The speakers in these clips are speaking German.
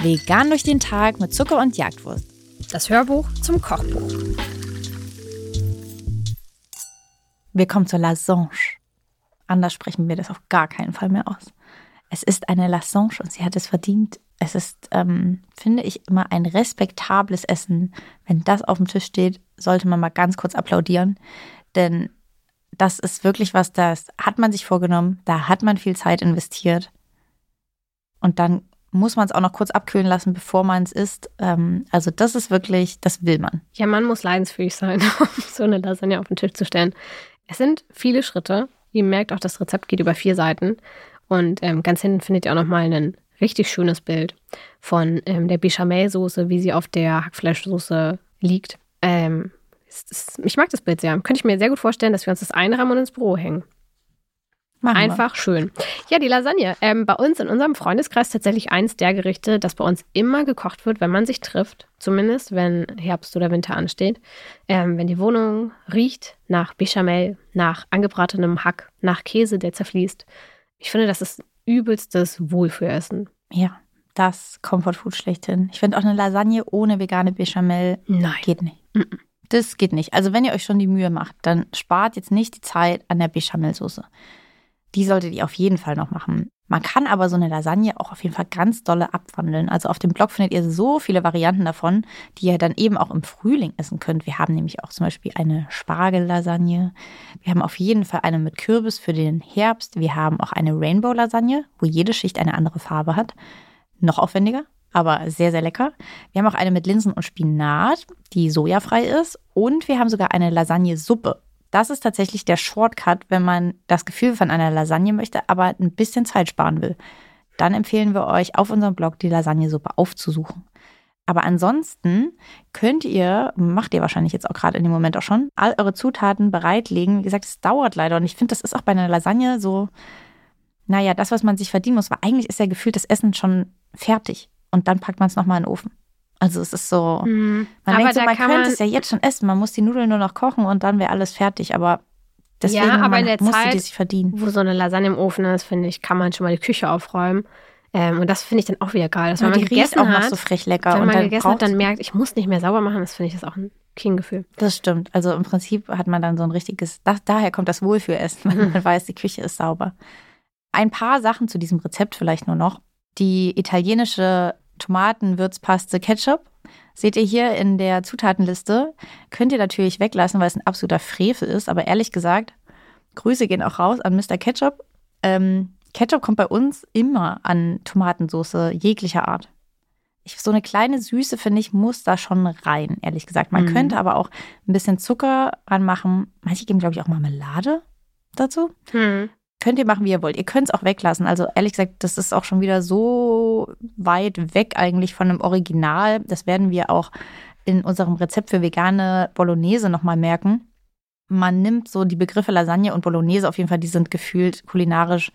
Vegan durch den Tag mit Zucker und Jagdwurst. Das Hörbuch zum Kochbuch. Wir kommen zur Lasange. Anders sprechen wir das auf gar keinen Fall mehr aus. Es ist eine Lasange und sie hat es verdient. Es ist, ähm, finde ich, immer ein respektables Essen. Wenn das auf dem Tisch steht, sollte man mal ganz kurz applaudieren. Denn das ist wirklich was, das hat man sich vorgenommen, da hat man viel Zeit investiert. Und dann muss man es auch noch kurz abkühlen lassen, bevor man es isst. Ähm, also das ist wirklich, das will man. Ja, man muss leidensfähig sein, um so eine Lasagne auf den Tisch zu stellen. Es sind viele Schritte. Ihr merkt auch, das Rezept geht über vier Seiten. Und ähm, ganz hinten findet ihr auch nochmal ein richtig schönes Bild von ähm, der Bechamel-Soße, wie sie auf der Hackfleischsoße liegt. Ähm, ist, ich mag das Bild sehr. Könnte ich mir sehr gut vorstellen, dass wir uns das einrahmen und ins Büro hängen. Machen Einfach wir. schön. Ja, die Lasagne. Ähm, bei uns in unserem Freundeskreis tatsächlich eins der Gerichte, das bei uns immer gekocht wird, wenn man sich trifft. Zumindest, wenn Herbst oder Winter ansteht. Ähm, wenn die Wohnung riecht nach Bechamel, nach angebratenem Hack, nach Käse, der zerfließt. Ich finde, das ist übelstes Wohlfühlessen. Ja, das Comfort schlechthin. Ich finde auch eine Lasagne ohne vegane Bechamel Nein. geht nicht. Mm -mm. Das geht nicht. Also wenn ihr euch schon die Mühe macht, dann spart jetzt nicht die Zeit an der Bechamelsoße. Die solltet ihr auf jeden Fall noch machen. Man kann aber so eine Lasagne auch auf jeden Fall ganz dolle abwandeln. Also auf dem Blog findet ihr so viele Varianten davon, die ihr dann eben auch im Frühling essen könnt. Wir haben nämlich auch zum Beispiel eine Spargellasagne. Wir haben auf jeden Fall eine mit Kürbis für den Herbst. Wir haben auch eine Rainbow-Lasagne, wo jede Schicht eine andere Farbe hat. Noch aufwendiger, aber sehr, sehr lecker. Wir haben auch eine mit Linsen und Spinat, die sojafrei ist. Und wir haben sogar eine Lasagne-Suppe. Das ist tatsächlich der Shortcut, wenn man das Gefühl von einer Lasagne möchte, aber ein bisschen Zeit sparen will. Dann empfehlen wir euch, auf unserem Blog die Lasagnesuppe aufzusuchen. Aber ansonsten könnt ihr, macht ihr wahrscheinlich jetzt auch gerade in dem Moment auch schon, all eure Zutaten bereitlegen. Wie gesagt, es dauert leider und ich finde, das ist auch bei einer Lasagne so, naja, das, was man sich verdienen muss, weil eigentlich ist ja gefühlt das Essen schon fertig und dann packt man es nochmal in den Ofen. Also es ist so, mhm. man aber denkt so, man könnte es ja jetzt schon essen, man muss die Nudeln nur noch kochen und dann wäre alles fertig, aber deswegen ja, aber in der Zeit, die sich verdienen. wo so eine Lasagne im Ofen ist, finde ich, kann man schon mal die Küche aufräumen. Ähm, und das finde ich dann auch wieder geil. Dass man die gegessen auch hat, noch so frech lecker. Wenn man dann gegessen hat, dann merkt, ich muss nicht mehr sauber machen, das finde ich das auch ein King-Gefühl. Das stimmt. Also im Prinzip hat man dann so ein richtiges, das, daher kommt das Wohlfühlessen, wenn mhm. man weiß, die Küche ist sauber. Ein paar Sachen zu diesem Rezept vielleicht nur noch. Die italienische Tomatenwürzpaste Ketchup. Seht ihr hier in der Zutatenliste. Könnt ihr natürlich weglassen, weil es ein absoluter Frevel ist. Aber ehrlich gesagt, Grüße gehen auch raus an Mr. Ketchup. Ähm, Ketchup kommt bei uns immer an Tomatensauce jeglicher Art. Ich, so eine kleine Süße, finde ich, muss da schon rein, ehrlich gesagt. Man mhm. könnte aber auch ein bisschen Zucker ranmachen. Manche geben, glaube ich, auch Marmelade dazu. Mhm. Könnt ihr machen, wie ihr wollt. Ihr könnt es auch weglassen. Also ehrlich gesagt, das ist auch schon wieder so weit weg eigentlich von einem Original. Das werden wir auch in unserem Rezept für vegane Bolognese nochmal merken. Man nimmt so die Begriffe Lasagne und Bolognese auf jeden Fall, die sind gefühlt kulinarisch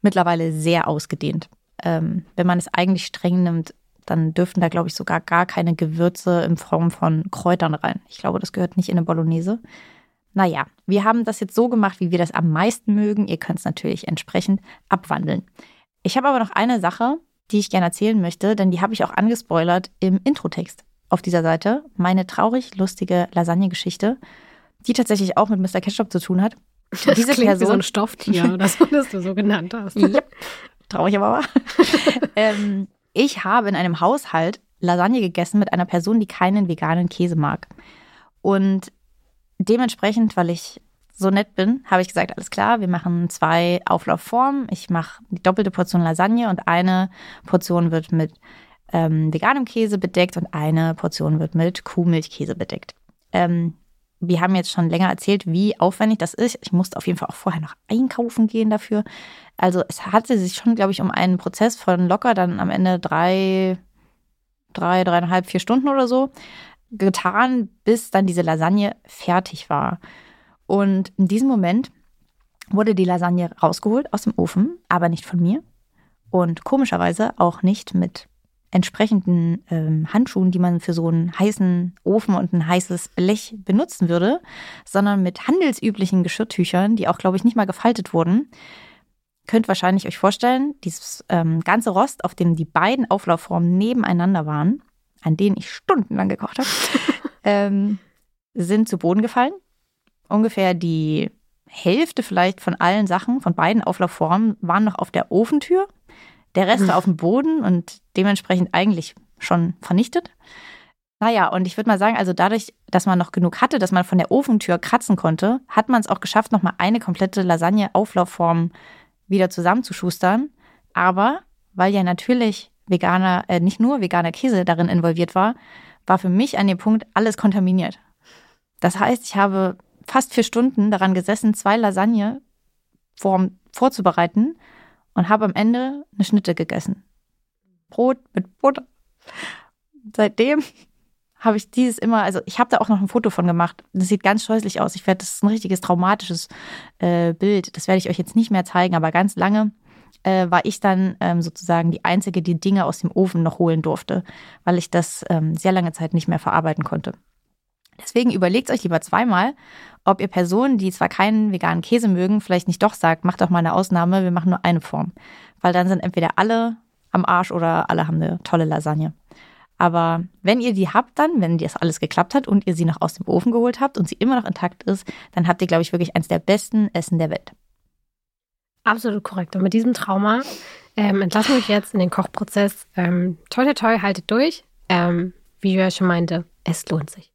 mittlerweile sehr ausgedehnt. Ähm, wenn man es eigentlich streng nimmt, dann dürften da, glaube ich, sogar gar keine Gewürze in Form von Kräutern rein. Ich glaube, das gehört nicht in eine Bolognese. Naja, wir haben das jetzt so gemacht, wie wir das am meisten mögen. Ihr könnt es natürlich entsprechend abwandeln. Ich habe aber noch eine Sache, die ich gerne erzählen möchte, denn die habe ich auch angespoilert im Introtext auf dieser Seite. Meine traurig lustige Lasagne-Geschichte, die tatsächlich auch mit Mr. Ketchup zu tun hat. Das Diese klingt Person, wie so ein Stofftier, das, das du so genannt hast. yep. Traurig aber wahr. ähm, ich habe in einem Haushalt Lasagne gegessen mit einer Person, die keinen veganen Käse mag. Und dementsprechend, weil ich so nett bin, habe ich gesagt, alles klar, wir machen zwei Auflaufformen. Ich mache die doppelte Portion Lasagne und eine Portion wird mit ähm, veganem Käse bedeckt und eine Portion wird mit Kuhmilchkäse bedeckt. Ähm, wir haben jetzt schon länger erzählt, wie aufwendig das ist. Ich musste auf jeden Fall auch vorher noch einkaufen gehen dafür. Also es hatte sich schon, glaube ich, um einen Prozess von locker dann am Ende drei, drei, dreieinhalb, vier Stunden oder so getan, bis dann diese Lasagne fertig war. Und in diesem Moment wurde die Lasagne rausgeholt aus dem Ofen, aber nicht von mir. Und komischerweise auch nicht mit entsprechenden ähm, Handschuhen, die man für so einen heißen Ofen und ein heißes Blech benutzen würde, sondern mit handelsüblichen Geschirrtüchern, die auch, glaube ich, nicht mal gefaltet wurden. Könnt wahrscheinlich euch vorstellen, dieses ähm, ganze Rost, auf dem die beiden Auflaufformen nebeneinander waren, an denen ich stundenlang gekocht habe, ähm, sind zu Boden gefallen. Ungefähr die Hälfte vielleicht von allen Sachen, von beiden Auflaufformen, waren noch auf der Ofentür. Der Rest war auf dem Boden und dementsprechend eigentlich schon vernichtet. Naja, und ich würde mal sagen, also dadurch, dass man noch genug hatte, dass man von der Ofentür kratzen konnte, hat man es auch geschafft, nochmal eine komplette Lasagne-Auflaufform wieder zusammenzuschustern. Aber weil ja natürlich veganer, äh, nicht nur veganer Käse darin involviert war, war für mich an dem Punkt alles kontaminiert. Das heißt, ich habe fast vier Stunden daran gesessen, zwei Lasagne vorzubereiten und habe am Ende eine Schnitte gegessen. Brot mit Butter. Seitdem habe ich dieses immer, also ich habe da auch noch ein Foto von gemacht. Das sieht ganz scheußlich aus. Ich werde, das ist ein richtiges traumatisches äh, Bild. Das werde ich euch jetzt nicht mehr zeigen, aber ganz lange äh, war ich dann ähm, sozusagen die Einzige, die Dinge aus dem Ofen noch holen durfte, weil ich das ähm, sehr lange Zeit nicht mehr verarbeiten konnte. Deswegen überlegt euch lieber zweimal, ob ihr Personen, die zwar keinen veganen Käse mögen, vielleicht nicht doch sagt, macht doch mal eine Ausnahme, wir machen nur eine Form. Weil dann sind entweder alle am Arsch oder alle haben eine tolle Lasagne. Aber wenn ihr die habt dann, wenn das alles geklappt hat und ihr sie noch aus dem Ofen geholt habt und sie immer noch intakt ist, dann habt ihr, glaube ich, wirklich eins der besten Essen der Welt. Absolut korrekt. Und mit diesem Trauma ähm, entlassen wir euch jetzt in den Kochprozess. Ähm, toi, toi, toi, haltet durch. Ähm, wie Julia schon meinte, es lohnt sich.